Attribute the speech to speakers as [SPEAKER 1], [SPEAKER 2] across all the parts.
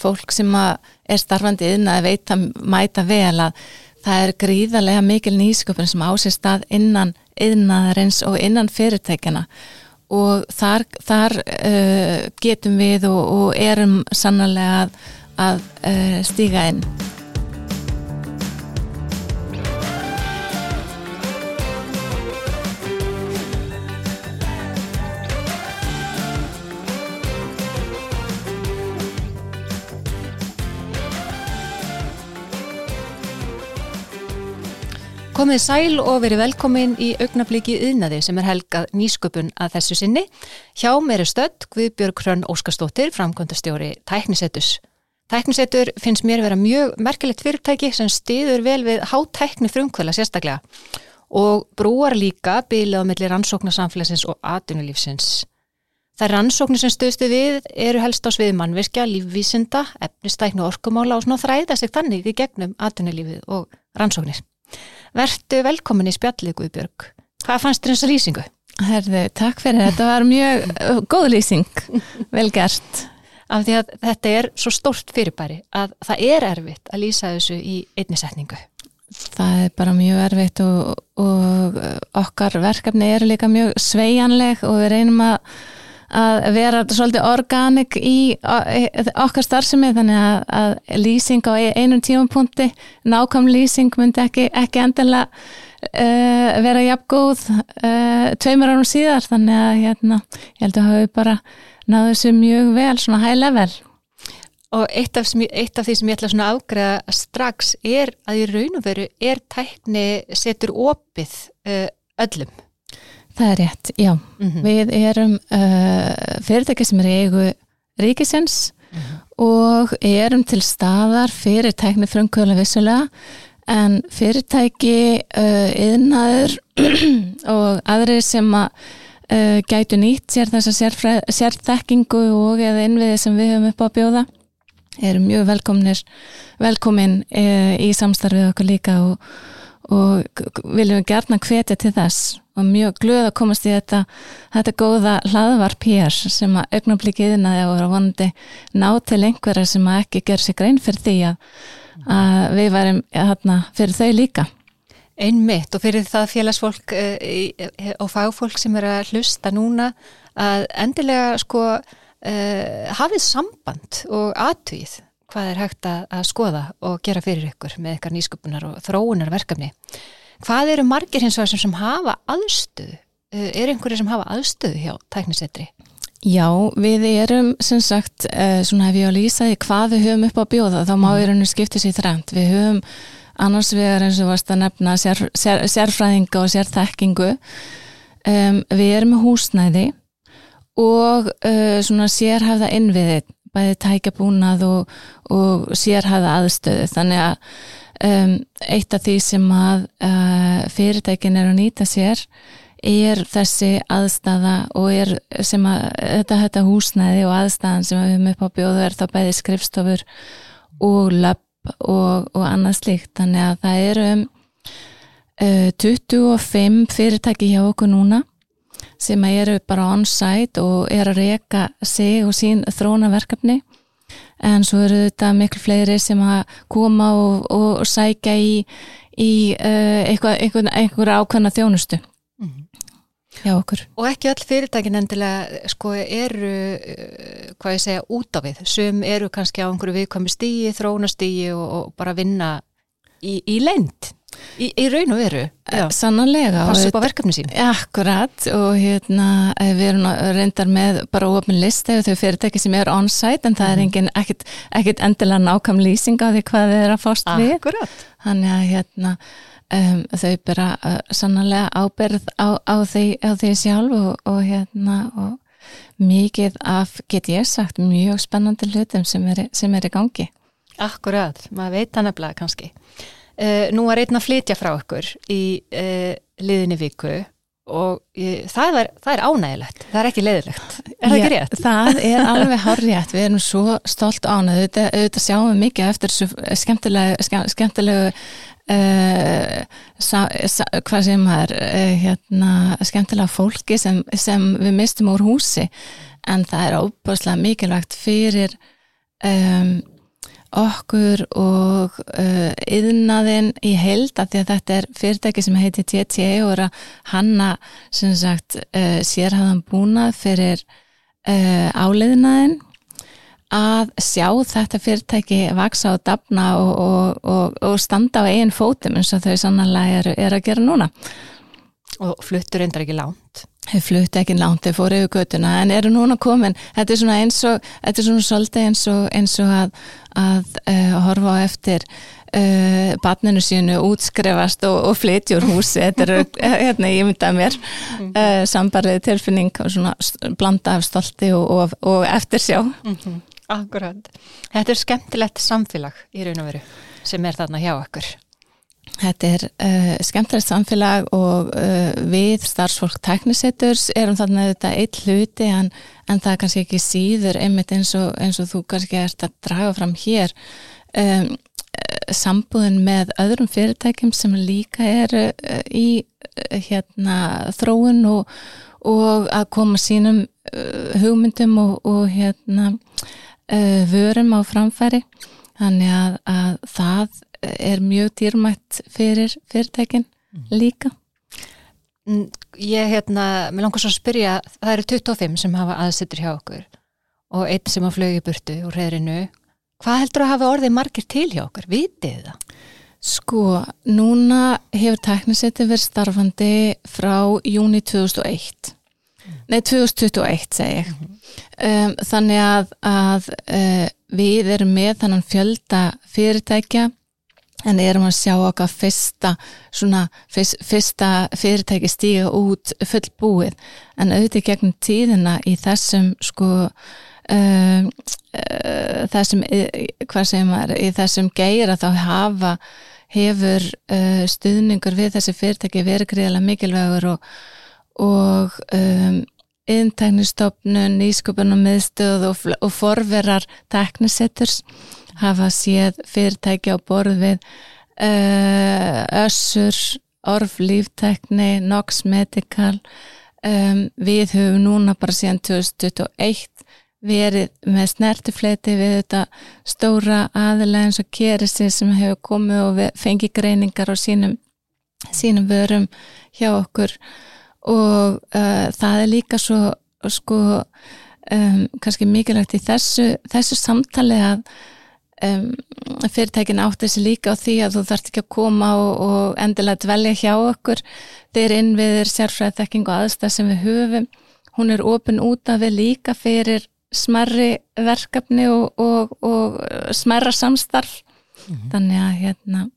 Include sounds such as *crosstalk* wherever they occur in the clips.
[SPEAKER 1] fólk sem er starfandi inn að veita mæta vel að það er gríðarlega mikil nýsköpun sem ásist að innan yðnaðarins og innan fyrirtækjana og þar, þar uh, getum við og, og erum sannlega að, að uh, stíga inn.
[SPEAKER 2] Komið sæl og verið velkomin í augnabliki yðnaði sem er helgað nýsköpun að þessu sinni. Hjá mér er stödd Guðbjörg Hrönn Óskarstóttir, framkvæmdastjóri Tæknisettus. Tæknisettur finnst mér vera mjög merkilegt fyrirtæki sem stiður vel við hátækni frumkvöla sérstaklega og brúar líka bílið á milli rannsóknarsamfélagsins og atvinnulífsins. Það rannsóknir sem stöðstu við eru helst á sviði mannvirkja, lífvísinda, efnistæknu orkumála og svona þræða sig þannig í gegnum atvinnulífið og rannsóknir. Vertu velkomin í spjallið Guðbjörg. Hvað fannst þér þessa lýsingu?
[SPEAKER 1] Herðu, takk fyrir þetta. var mjög góð lýsing. Vel gert.
[SPEAKER 2] Af því að þetta er svo stórt fyrirbæri að það er erfitt að lýsa þessu í einni setningu.
[SPEAKER 1] Það er bara mjög erfitt og, og okkar verkefni eru líka mjög sveianleg og við reynum að að vera svolítið organik í okkar starfsemi þannig að, að lýsing á einum tímapunkti nákvæm lýsing myndi ekki, ekki endilega uh, vera jafn góð uh, tveimur árum síðar þannig að hérna, ég held að hafa bara náðu þessu mjög vel, svona high level.
[SPEAKER 2] Og eitt af, eitt af því sem ég ætla svona að ágreða strax er að í raun og veru er tækni setur opið uh, öllum
[SPEAKER 1] Það er rétt, já. Mm -hmm. Við erum uh, fyrirtæki sem er eigu ríkisins mm -hmm. og erum til staðar fyrir tækni frumkvöla vissulega en fyrirtæki uh, yðnaður *clears throat* og aðri sem að uh, gætu nýtt sér þessa sérþekkingu og eða innviði sem við höfum upp á að bjóða erum mjög velkomnir velkomin í samstarfið okkur líka og, og viljum gerna hvetja til þess og mjög glöð að komast í þetta þetta góða hlaðvarp hér sem að augnablikiðina og vonandi ná til einhverja sem að ekki ger sig grein fyrir því að, að við værim hérna, fyrir þau líka.
[SPEAKER 2] Einmitt og fyrir það félagsfólk uh, og fagfólk sem er að hlusta núna að endilega sko uh, hafið samband og aðtvíð hvað er hægt að, að skoða og gera fyrir ykkur með ykkar nýsköpunar og þróunar verkefni Hvað eru margir hins vegar sem hafa aðstöðu? Eh, er einhverju sem hafa aðstöðu hjá tæknisetri?
[SPEAKER 1] Já, við erum sem sagt, eh, svona hef ég á lýsaði hvað við höfum upp á bjóða, þá má við mm. rauninu skipta sér þrænt. Við höfum annars vegar eins og varst að nefna sér, sér, sérfræðinga og sérþekkingu. Um, við erum með húsnæði og uh, svona sérhæfða innviði, bæði tækjabúnað og, og sérhæfða aðstöðu. Þannig að um, eitt af því sem að uh, fyrirtækin er að nýta sér er þessi aðstæða og er sem að þetta, þetta húsnæði og aðstæðan sem við höfum upp á bjóðu er þá bæði skrifstofur og löpp og, og annað slíkt. Þannig að það eru um, uh, 25 fyrirtæki hjá okkur núna sem eru bara on-site og er að reyka sig og sín þrónaverkefni en svo eru þetta miklu fleiri sem að koma og, og sækja í, í uh, eitthvað ákveðna þjónustu mm -hmm. hjá okkur.
[SPEAKER 2] Og ekki all fyrirtækin endilega sko eru, uh, hvað ég segja, út af við. Sum eru kannski á einhverju viðkomi stígi, þrónastígi og, og bara vinna í, í leint. Í, í raun og veru
[SPEAKER 1] eh, Sannanlega
[SPEAKER 2] Passa upp á verkefni sín.
[SPEAKER 1] Akkurat og hérna eh, við erum reyndar með bara ofin list eða þau fyrirtæki sem er on-site en það mm. er mhm. engin ekkit, ekkit endilega nákvæm lýsing á því hvað þið er að fást
[SPEAKER 2] við. Akkurat.
[SPEAKER 1] Þannig að hérna um, þau bara uh, sannanlega áberð á, á, því, á því sjálf og, og hérna og mikið af, get ég sagt, mjög spennandi hlutum sem er, sem er í gangi.
[SPEAKER 2] Akkurat, maður veit það nefnilega kannski Uh, nú var einn að flytja frá okkur í uh, liðinni viku og ég, það, er, það er ánægilegt, það er ekki leiðilegt, er það ekki rétt?
[SPEAKER 1] Það er alveg horrið, við erum svo stolt ánæg, auðvitað, auðvitað sjáum við mikið eftir skemmtilegu, skemmtilegu uh, sa, sa, hvað sem er, hérna, skemmtilega fólki sem, sem við mistum úr húsi. En það er óbúslega mikilvægt fyrir um okkur og uh, yðnaðinn í held að því að þetta er fyrirtæki sem heitir TTA og er að hanna sem sagt uh, sérhæðan búnað fyrir uh, áleiðnaðinn að sjá þetta fyrirtæki vaksa og dafna og, og, og, og standa á eigin fótum eins og þau sannanlega er, er að gera núna.
[SPEAKER 2] Og fluttur endar ekki lánt
[SPEAKER 1] þau flutti ekki langt, þau fóru yfir göttuna en eru núna komin, þetta er svona eins og þetta er svona svolítið eins og, eins og að, að uh, horfa á eftir uh, barninu sínu útskrefast og, og flytjur húsi. Þetta er, hérna, ég myndi að mér uh, sambarið tilfinning og svona blanda af stolti og, og eftir sjá mm -hmm.
[SPEAKER 2] Akkurat, þetta er skemmtilegt samfélag í raun og veru sem er þarna hjá okkur
[SPEAKER 1] Þetta er uh, skemmtilegt samfélag og uh, við starfsfólk teknisetturs erum þarna þetta eitt hluti en, en það er kannski ekki síður einmitt eins og, eins og þú kannski ert að draga fram hér. Um, sambúðin með öðrum fyrirtækjum sem líka eru uh, í hérna þróun og, og að koma sínum hugmyndum og, og hérna vörum á framfæri. Þannig að, að það er mjög dýrmætt fyrir fyrirtækin mm. líka
[SPEAKER 2] mm, Ég hérna, mér langar svo að spyrja það eru 25 sem hafa aðsittur hjá okkur og einn sem að flögi burtu úr reyðrinu, hvað heldur að hafa orðið margir til hjá okkur, vitið það?
[SPEAKER 1] Sko, núna hefur teknisetti verið starfandi frá júni 2001 mm. nei 2021 segi ég mm. um, þannig að, að uh, við erum með þannan fjölda fyrirtækja en erum að sjá okkar fyrsta, svona, fyrst, fyrsta fyrirtæki stíga út fullbúið. En auðvitað gegnum tíðina í þessum sko uh, uh, þessum hvað segir maður, í þessum geira þá hafa hefur uh, stuðningur við þessi fyrirtæki verið greiðilega mikilvægur og, og um, inntæknistofnun, ísköpunum miðstöð og, og forverar teknisetturs hafa séð fyrirtæki á borð við uh, össur, orf, líftekni, Nox Medical. Um, við höfum núna bara síðan 2021 verið með snertifleiti við þetta stóra aðilega eins og Kerisi sem hefur komið og fengið greiningar á sínum, sínum vörum hjá okkur. Og uh, það er líka svo sko um, kannski mikilvægt í þessu, þessu samtali að um, fyrirtækin átti þessi líka á því að þú þarfst ekki að koma og, og endilega dvelja hjá okkur. Þeir innviðir sérfræðþekking og aðstæð sem við höfum. Hún er ofin út af við líka fyrir smerri verkefni og, og, og smerra samstarf. Mm -hmm. þannig að hérna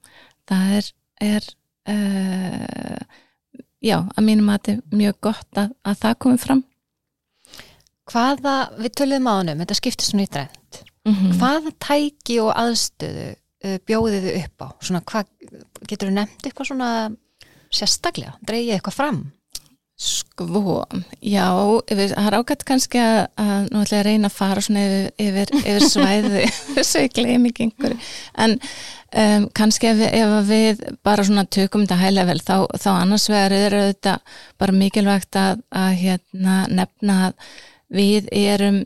[SPEAKER 1] það er, er uh, já, að mínum að þetta er mjög gott að, að það komi fram.
[SPEAKER 2] Hvaða, við töluðum á hannum, þetta skiptir svona í drend Mm -hmm. Hvaða tæki og aðstöðu uh, bjóðið þið upp á? Svona, hvað, getur þið nefnt eitthvað svona sérstaklega? Dreigið eitthvað fram?
[SPEAKER 1] Sko, já, það er ágætt kannski að, að nú ætla ég að reyna að fara svona yfir, yfir, yfir svæði þess að ég gleymi ekki einhverju en um, kannski ef, ef við bara svona tökum þetta hæglega vel þá, þá annars er þetta bara mikilvægt að, að hérna, nefna að við erum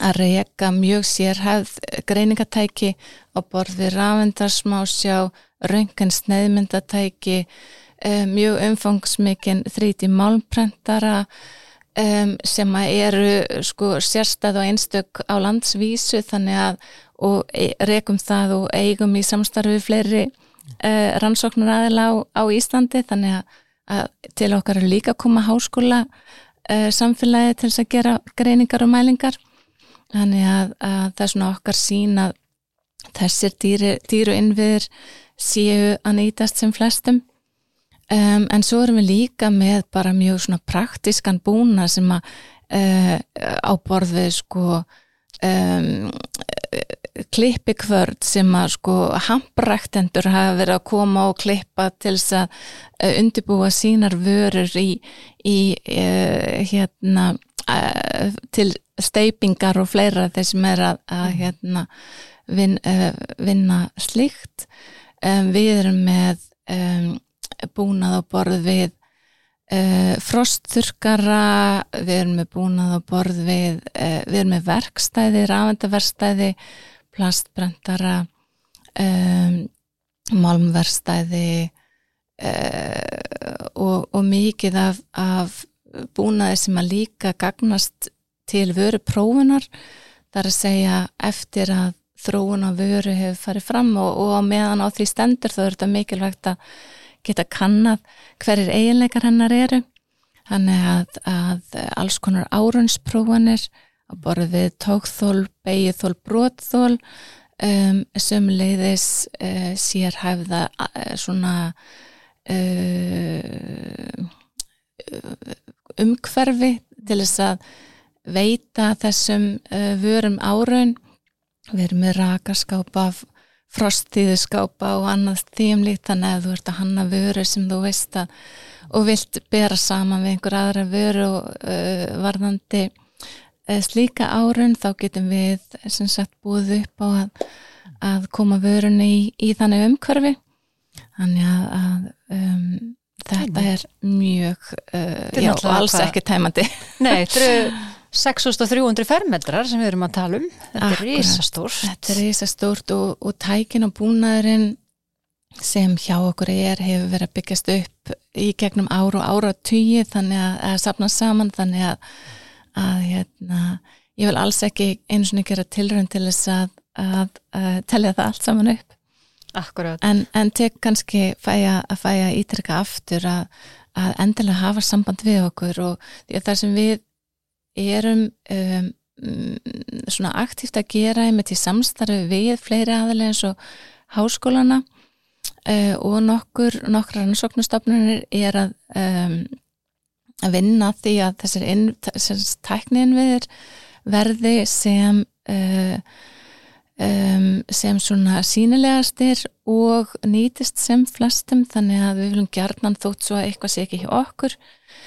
[SPEAKER 1] að reyka mjög sérhæð greiningatæki á borð við rafendarsmásjá, röngan sneiðmyndatæki, um, mjög umfangsmikinn þríti málmprentara um, sem eru sko, sérstæð og einstök á landsvísu þannig að e, rekum það og eigum í samstarfi fleiri uh, rannsóknar aðila á, á Íslandi þannig að, að til okkar er líka að koma háskóla uh, samfélagi til þess að gera greiningar og mælingar Þannig að, að það er svona okkar sín að þessir dýri, dýru innviður séu að nýtast sem flestum. Um, en svo erum við líka með bara mjög svona praktiskan búna sem að uh, á borðið sko um, klippikvörd sem að sko hampræktendur hafa verið að koma og klippa til þess að uh, undibúa sínar vörur í, í uh, hérna uh, til steipingar og fleira þeir sem er að, að mhm. hérna, vin, uh, vinna slíkt um, við erum með um, búnað á borð við uh, frostþurkara við erum með búnað á borð við uh, við erum með verkstæði, rafendaverkstæði plastbrendara um, málmverstæði uh, og, og mikið af, af búnaði sem að líka gagnast til vöru prófunar þar að segja eftir að þróun á vöru hefur farið fram og, og meðan á því stendur þá er þetta mikilvægt að geta kannad hverjir eiginleikar hennar eru. Þannig að, að alls konar árunsprófanir að borða við tókþól, beigithól, brótþól um, sem leiðis uh, sér hæfða uh, svona uh, umhverfi til þess að veita þessum uh, vörum áraun. Við erum með rakaskápa frostíðuskápa og annað þýmlíkt þannig að þú ert að hanna vöru sem þú veist að og vilt bera saman við einhver aðra vöru og uh, varðandi uh, slíka áraun þá getum við sem sagt búið upp á að, að koma vörunni í, í þannig umhverfi. Þannig að, að um, þetta er mjög já, alls ekki tæmandi.
[SPEAKER 2] Nei, eru *laughs* 6300 fermetrar sem við erum að tala um. Þetta Akkurat, er risastórt.
[SPEAKER 1] Þetta er risastórt og, og tækin og búnaðurinn sem hjá okkur er hefur verið að byggjast upp í gegnum ára og ára tíu þannig að, að sapna saman þannig að, að hérna, ég vil alls ekki eins og gera tilrönd til þess að, að tellja það allt saman upp. En, en tek kannski fæja, að fæja ítrykka aftur að, að endilega hafa samband við okkur og því að það sem við erum um, svona aktíft að gera með til samstarfi við fleiri aðalega eins og háskólana uh, og nokkur nokkra rannsóknustofnunir er að um, að vinna því að þessar, inn, þessar tæknin við verði sem uh, um, sem svona sínilegastir og nýtist sem flestum þannig að við viljum gerðnan þótt svo að eitthvað sé ekki hjá okkur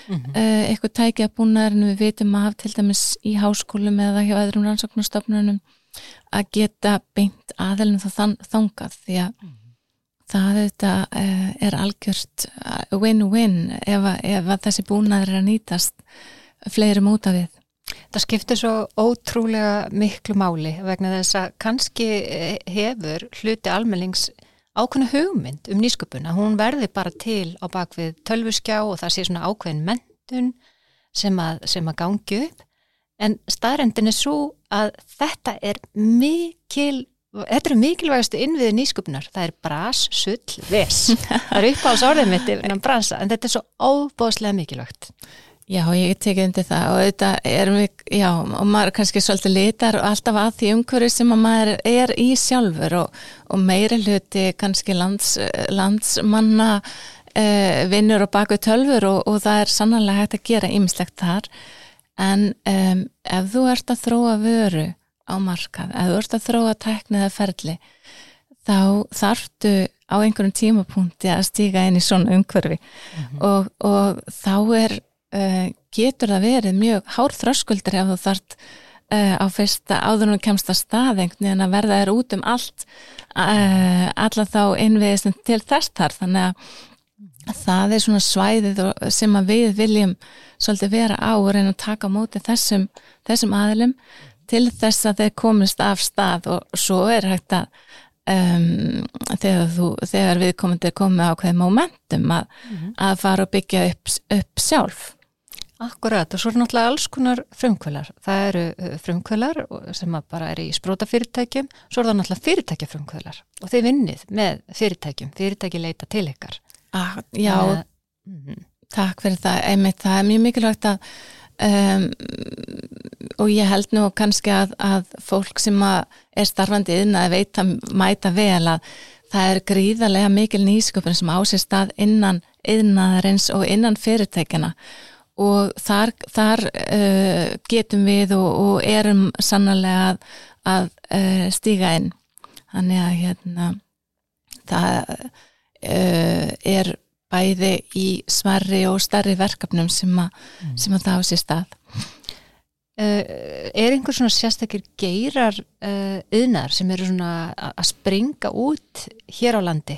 [SPEAKER 1] mm -hmm. uh, eitthvað tækja búnar en við veitum af til dæmis í háskólum eða hjá öðrum rannsóknarstofnunum að geta beint aðelum þá þangað því að mm -hmm. það þetta, uh, er algjört uh, win-win ef, ef að þessi búnar er að nýtast fleirum út af við
[SPEAKER 2] Það skiptir svo ótrúlega miklu máli vegna þess að kannski eh, hefur hluti almennings ákveðna hugmynd um nýsköpun að hún verði bara til á bakvið tölvuskjá og það sé svona ákveðin mentun sem að, sem að gangi upp en staðrendin er svo að þetta er mikil Þetta eru mikilvægastu innviði nýsköpunar, það er bras, sull, ves. *laughs* Það er uppáhalds orðið mitt en þetta er svo óbóðslega mikilvægt.
[SPEAKER 1] Já, ég tekið undir það. Og þetta er við, já, og maður kannski svolítið litar alltaf að því umhverju sem maður er í sjálfur og, og meiri hluti kannski lands, landsmanna eh, vinnur og baku tölfur og, og það er sannlega hægt að gera ymslegt þar. En um, ef þú ert að þróa vöru á markað, ef þú ert að þróa tekniða ferli þá þarftu á einhverjum tímapunkti að stíka inn í svona umhverfi. Mm -hmm. og, og þá er uh, getur það verið mjög hárþröskuldur ef þú þart uh, á fyrsta áður og kemst að staðengni en að verða er út um allt uh, alla þá innviðistum til þess þar þannig að það er svona svæðið sem að við viljum svolítið vera á og reyna að taka móti þessum, þessum aðilum til þess að þeir komist af stað. Og svo er hægt að um, þegar, þú, þegar við komum til að koma á hvaðið momentum að, mm -hmm. að fara og byggja upp, upp sjálf
[SPEAKER 2] Akkurat og svo er náttúrulega alls konar frumkvölar. Það eru uh, frumkvölar sem bara er í sprótafyrirtækjum, svo er það náttúrulega fyrirtækjafrumkvölar og þeir vinnið með fyrirtækjum, fyrirtæki leita til ykkar.
[SPEAKER 1] Ah, já, uh, mm. takk fyrir það. Einmitt, það er mjög mikilvægt að um, og ég held nú kannski að, að fólk sem að er starfandi inn að veita mæta vel að það er gríðarlega mikil nýsköpun sem ásist að innan yðnaðarins og innan fyrirtækjana og þar, þar uh, getum við og, og erum sannlega að, að uh, stíga inn þannig að hérna það uh, er bæði í smarri og starri verkefnum sem að, mm. sem að það á sér stað
[SPEAKER 2] Er einhver svona sérstakir geirar yðnar sem eru svona að springa út hér á landi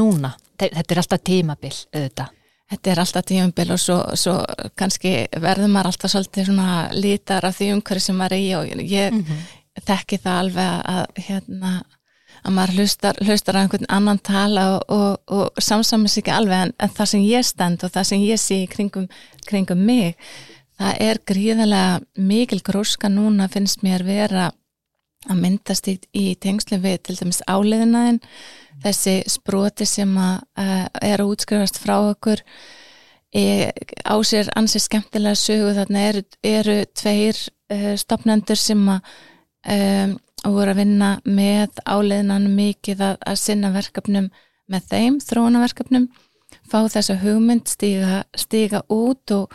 [SPEAKER 2] núna? Þetta er alltaf tímabill auðvitað
[SPEAKER 1] Þetta er alltaf tíumbil og svo, svo kannski verður maður alltaf svolítið svona lítar af því umhverju sem maður er í og ég, mm -hmm. þekki það alveg að, hérna, að maður hlustar, hlustar að einhvern annan tala og, og, og samsamins ekki alveg en, en það sem ég stend og það sem ég sé kringum, kringum mig það er gríðarlega mikil gróska núna finnst mér vera að myndast í, í tengslu við til dæmis áliðinaðin þessi sproti sem að uh, er að útskrifast frá okkur e, á sér ansið skemmtilega sögu. Þarna eru, eru tveir uh, stopnendur sem að um, voru að vinna með áleiðinan mikið að, að sinna verkefnum með þeim, þróunaverkefnum fá þessa hugmynd stíga, stíga út og,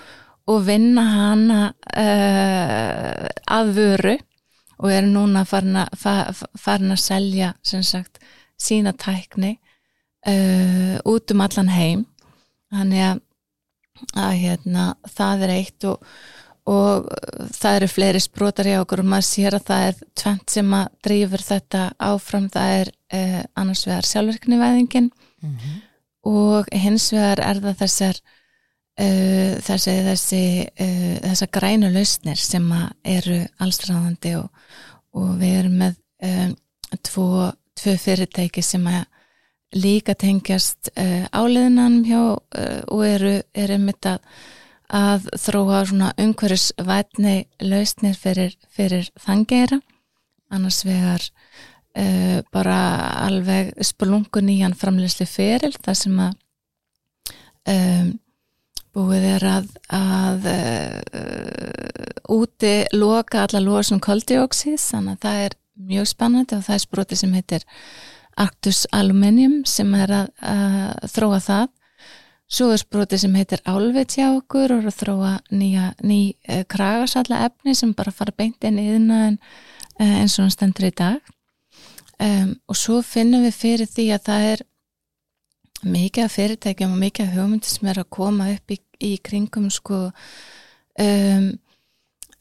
[SPEAKER 1] og vinna hana uh, að vöru og eru núna farin að, farin að selja sagt, sína tækni uh, út um allan heim þannig að að hérna, það er eitt og, og það eru fleiri sprótar í okkur og maður sér að það er tvent sem að drýfur þetta áfram það er eh, annars vegar sjálfverkni væðingin mm -hmm. og hins vegar er það þessar uh, þessi, þessi uh, þessar grænu lausnir sem eru allsræðandi og, og við erum með um, tvo, tvo fyrirtæki sem að líka tengjast uh, eh, áliðinanum hjá uh, og eru, eru mitt að, að þróa svona umhverjusvætni lausnir fyrir, fyrir þangera annars vegar uh, bara alveg spilungun í hann framleysli feril þar sem að um, búið er að, að úti loka alla loðsum koldioxís þannig að það er mjög spannandi og það er sproti sem heitir Arctus Aluminium sem er að, að þróa það. Svo er sproti sem heitir Álveit hjá okkur og þróa nýja ný eh, kragasalla efni sem bara fara beint inn í þinnaðin eh, eins og hann stendur í dag. Um, og svo finnum við fyrir því að það er mikið af fyrirtækjum og mikið af hugmyndi sem er að koma upp í, í kringum sko. Um,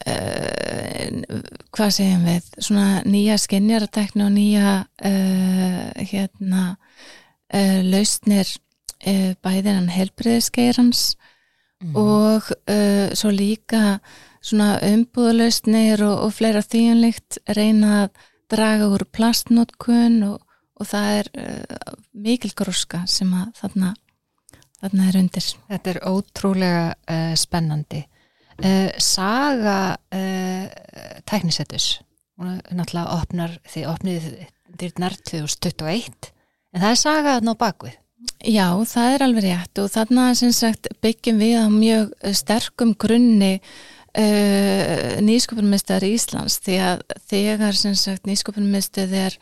[SPEAKER 1] uh, hvað segjum við svona nýja skinnjaratekni og nýja uh, hérna uh, lausnir bæðinan helbriðiskeirans mm. og svo líka svona umbúðalausnir og, og fleira þýjanlikt reyna að draga úr plastnótkun og, og það er mikil gróska sem að þarna, þarna er undir.
[SPEAKER 2] Þetta er ótrúlega spennandi Uh, saga uh, tæknisettus hún náttúrulega opnar því opnið dyrnar 2021 en það er saga að ná bakvið
[SPEAKER 1] Já, það er alveg rétt og þarna sagt, byggjum við á mjög sterkum grunni uh, nýsköpunumistæðar í Íslands því að þegar nýsköpunumistæð er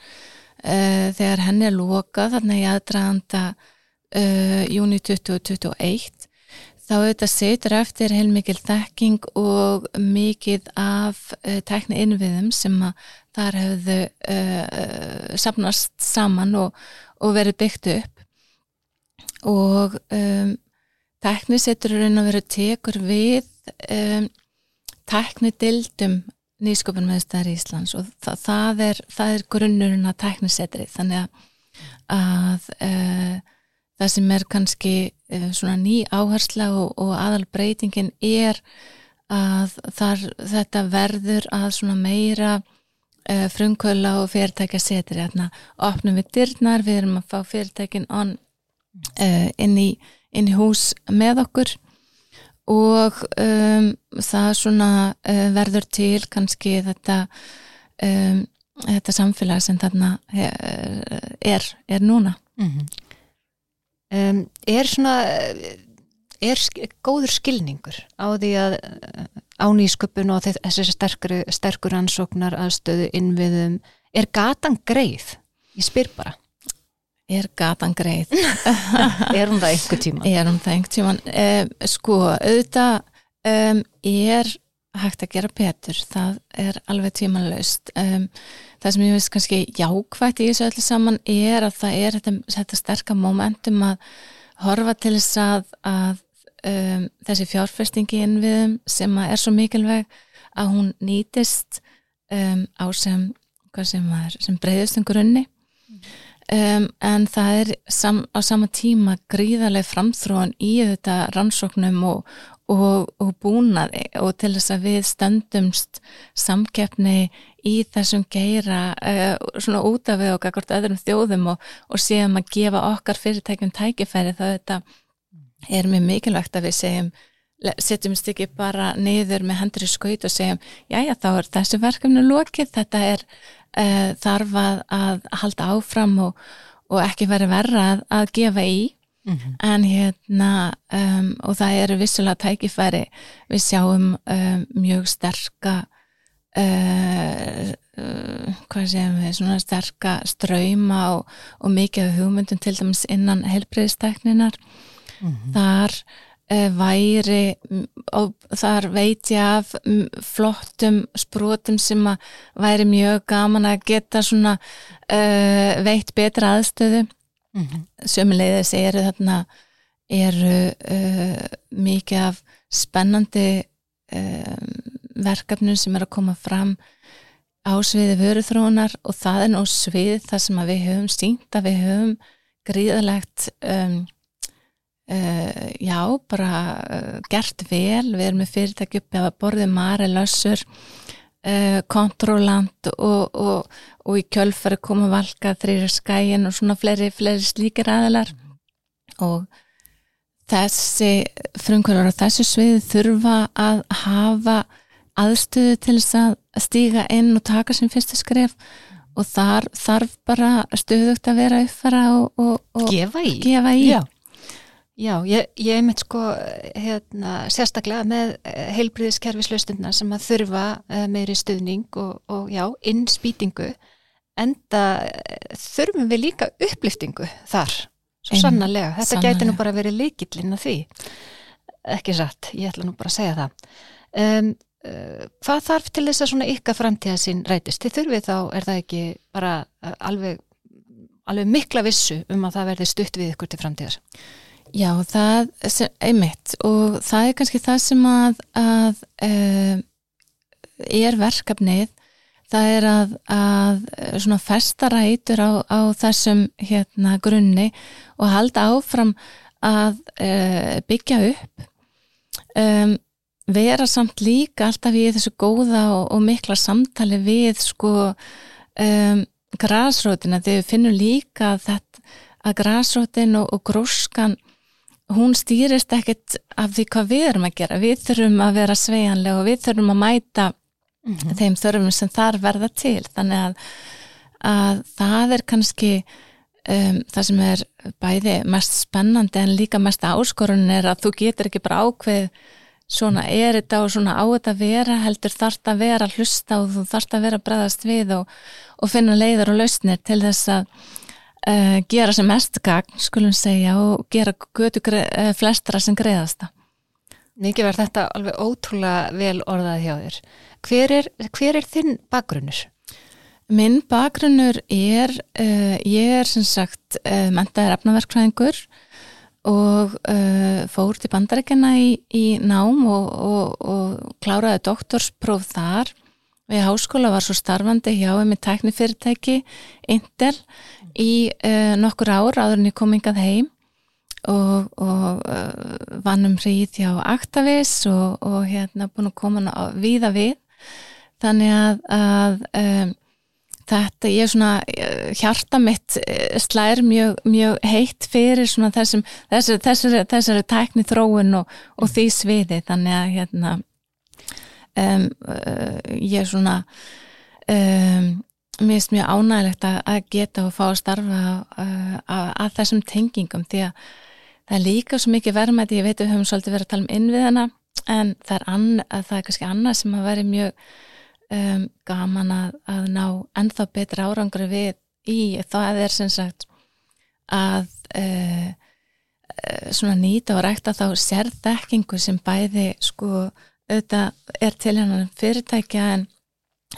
[SPEAKER 1] þegar henni er loka þarna í aðdraðanda júni 2021 þá auðvitað setur eftir heilmikil þekking og mikið af uh, tækni innviðum sem að þar hefðu uh, sapnast saman og, og verið byggt upp. Og um, tækni setur raun að vera tekur við um, tækni dildum nýsköpunum meðstæðar í Íslands og það, það, er, er grunnurinn að tækni setri þannig að, að uh, það sem er kannski uh, svona ný áhersla og, og aðal breytingin er að þar, þetta verður að svona meira uh, frumkvöla og fyrirtækja setir hérna, opnum við dyrnar, við erum að fá fyrirtækin on, uh, inn, í, inn í hús með okkur. Og um, það svona verður til kannski þetta um, þetta samfélag sem þarna er, er núna. Mm -hmm.
[SPEAKER 2] Um, er svona er góður skilningur á því að á nýsköpun og þessi sterkur, sterkur ansóknar aðstöðu innviðum er gatan greið? Ég spyr bara
[SPEAKER 1] Er gatan greið? *laughs*
[SPEAKER 2] er hún það einhver tíma?
[SPEAKER 1] Er hún það einhver tíma? Um, sko, auðvitað um, er hægt að gera betur. Það er alveg tímanlaust um, það sem ég veist kannski jákvægt í þessu öllu saman er að það er þetta, þetta sterka momentum að horfa til þess að, að um, þessi fjárfestingi innviðum sem er svo mikilvæg að hún nýtist um, á sem, sem, sem breyðustum grunni. Um, en það er sam, á sama tíma gríðarlega framþróan í þetta rannsóknum og, og, og búnaði og til þess að við stöndumst samkeppni í þessum geira uh, svona út af við og akkord öðrum þjóðum og, og séum að gefa okkar fyrirtækjum tækifæri þá þetta er mjög mikilvægt að við segjum setjumst ekki bara niður með hendur í skaut og segjum já já þá er þessu verkefni lokið þetta er uh, þarf að, að halda áfram og, og ekki verið verra að, að gefa í mm -hmm. en hérna um, og það eru vissulega tækifæri við sjáum um, mjög sterka uh, uh, hvað séum við svona sterka ströyma og, og mikið hugmyndum til dæmis innan helbreyðstekninar mm -hmm. þar Eh, væri og þar veit ég af flottum sprótum sem að væri mjög gaman að geta svona uh, veitt betra aðstöðu mm -hmm. sömulegðis eru þarna eru uh, mikið af spennandi uh, verkefnum sem er að koma fram á sviði vöruþróunar og það er nú svið það sem við höfum sínt að við höfum gríðalegt um Uh, já, bara uh, gert vel, við erum með fyrirtæki uppi að borðið Mare Lössur uh, Kontrolant og, og, og í kjölfari koma valka þrýra skæin og svona fleiri, fleiri slíkir aðilar. Og þessi frumkvölar á þessu sviði þurfa að hafa aðstöðu til þess að stíga inn og taka sem fyrstu skref. Og þar þarf bara stöðugt að vera uppfara og, og
[SPEAKER 2] gefa í,
[SPEAKER 1] gefa í.
[SPEAKER 2] Já, ég, ég er mitt sko hérna, sérstaklega með eh, heilbriðiskerfislaustundna sem að þurfa eh, meiri stuðning og, og já, innspýtingu en það eh, þurfum við líka upplýftingu þar, svo en, sannarlega. Þetta sannarlega. gæti nú bara verið líkillin að því. Ekki satt, ég ætla nú bara að segja það. Um, uh, hvað þarf til þess að svona ykkar framtíða sín rætist, þið þurfið þá er það ekki bara alveg alveg mikla vissu um að það verði stutt við ykkur til framtíðar
[SPEAKER 1] Já, það einmitt og það er kannski það sem að, að uh, er verkefnið. Það er að, að svona festarætur á, á þessum hérna grunni og halda áfram að uh, byggja upp. Um, vera samt líka alltaf í þessu góða og, og mikla samtali við sko græsrótina þegar við finnum líka að, að græsrótin og, og gróskan hún stýrist ekkit af því hvað við erum að gera. Við þurfum að vera sveianlega og við þurfum að mæta mm -hmm. þeim þörfum sem þar verða til. Þannig að, að það er kannski um, það sem er bæði mest spennandi en líka mest áskorun er að þú getur ekki bara ákveð svona er þetta og svona á þetta vera heldur þarft að vera hlusta og þú þarft að vera bregðast við og, og finna leiður og lausnir til þess að uh, gera sem mest gagn, skulum segja, og gera götu uh, flestra sem greiðasta.
[SPEAKER 2] Mikið verð þetta alveg ótrúlega vel orðað hjá þér. Hver er, hver er þinn bakgrunnur?
[SPEAKER 1] Minn bakgrunnur er, uh, ég er sem sagt mentaður efnaverkfræðingur og fór til bandarækjana í, í nám og, og, og kláraði doktorspróf þar við háskóla var svo starfandi hjá með teknifyrirtæki Intel í uh, nokkur ár áður en ég kom yngad heim og, og uh, vann um hríð hjá Actavis og, og hérna búin að koma viða við. Þannig að, að um, þetta ég er svona hjarta mitt slær mjög, mjög heitt fyrir svona þessum þessari tækni þróun og, og því sviði. Þannig að hérna um, uh, ég er svona um, mér finnst mjög ánægilegt að, að geta og fá að starfa uh, að, að þessum tengingum því að það er líka svo mikið verðmætti, ég veit að við höfum svolítið verið að tala um innviðana en það er, ann, það er kannski annað sem að veri mjög um, gaman að, að ná ennþá betra árangri við í, það er sem sagt að uh, uh svona nýta og rækta þá sérþekkingu sem bæði sko auðvitað er til hennan fyrirtækja en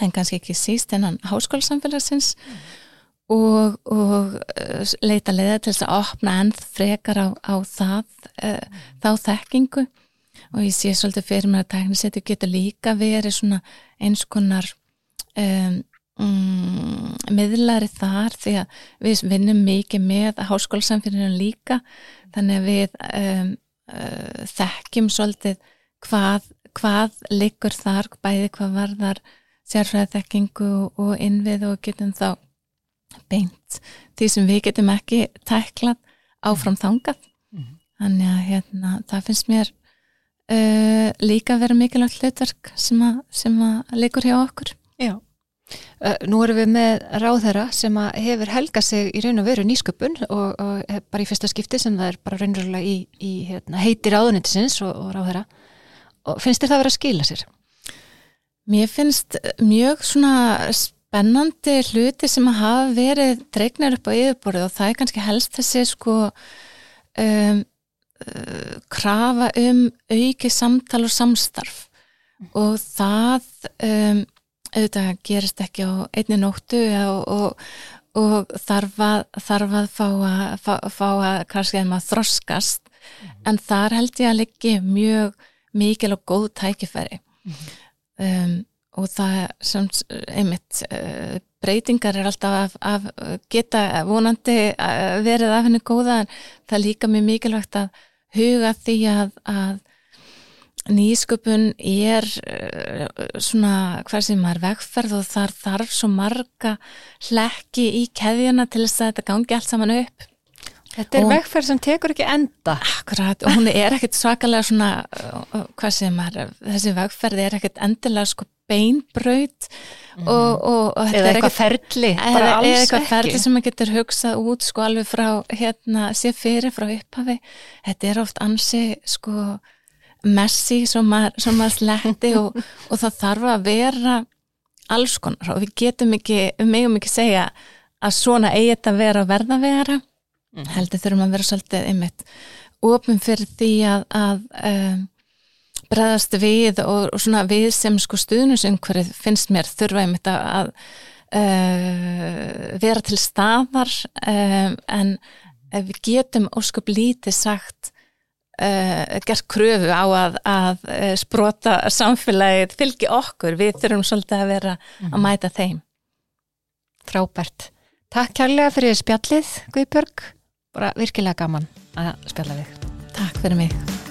[SPEAKER 1] en kannski ekki síst hennan háskólasamfélagsins mm. og, og uh, leita leiða til þess að opna enn frekar á, á það uh, þá þekkingu og ég sé svolítið fyrir mér að teknisettu getur líka verið svona eins konar um, um, miðlari þar því að við vinnum mikið með háskólasamfélaginu líka þannig að við um, uh, þekkjum svolítið hvað, hvað liggur þar, bæði hvað varðar sérfræðþekkingu og innvið og getum þá beint því sem við getum ekki tæklað áfram þangað. Mm. þannig að hérna, það finnst mér uh, líka að vera mikilvægt hlutverk sem að, sem að leikur hjá okkur.
[SPEAKER 2] Já. Uh, Nú erum við með ráðherra sem hefur helgað sig í raun og veru nýsköpun og, og bara í fyrsta skipti sem það er bara raunverulega í, í hérna, heiti ráðunitisins og, og ráðherra og finnst þér það að vera að skila sér?
[SPEAKER 1] Mér finnst mjög svona spennandi hluti sem að hafa verið dreignar upp á yfirborðu og það er kannski helst þessi sko um, uh, krafa um auki samtal og samstarf mm. og það um, auðvitað gerist ekki á einni nóttu og, og, og þarf að, þarf að fá að, fá, fá að kannski að maður þroskast mm. en þar held ég að liggi mjög mikil og góð tækifæri mm. um, og það sem einmitt uh, breytingar er alltaf að, að geta vonandi uh, verið af henni góða en það líka mjög mikilvægt að huga því að, að nýsköpun er uh, svona hvað sem er vegferð og þar þarf svo marga hlekki í keðjuna til þess að þetta gangi allt saman upp
[SPEAKER 2] Þetta er vegferð sem tekur ekki enda.
[SPEAKER 1] Akkurat, og hún er ekkert svakalega svona, hvað sem er þessi vegferð er ekkert endilega sko beinbraut
[SPEAKER 2] mm. og, og, og
[SPEAKER 1] eða
[SPEAKER 2] eitthvað ferli
[SPEAKER 1] eða eitthvað ferli sem maður getur hugsað út sko alveg frá hérna sé fyrir frá upphafi. Þetta er oft ansi sko messi sem maður, sletti og, og það þarf að vera alls konar. Og við getum ekki við megum ekki segja að svona eigi þetta vera að verða vera mm. heldur þurfum að vera svolítið einmitt ofin fyrir því að, að um, bregðast við og, og svona við sem sko stuðnusumhverfið finnst mér þurfa einmitt að uh, vera til staðar um, en við getum óskup lítið sagt uh, gert kröfu á að, að uh, sprota samfélagið fylgi okkur, við þurfum svolítið að vera að mhm. mæta þeim
[SPEAKER 2] Frábært Takk kærlega fyrir spjallið Guðbjörg, bara virkilega gaman að spjalla þig.
[SPEAKER 1] Takk fyrir mig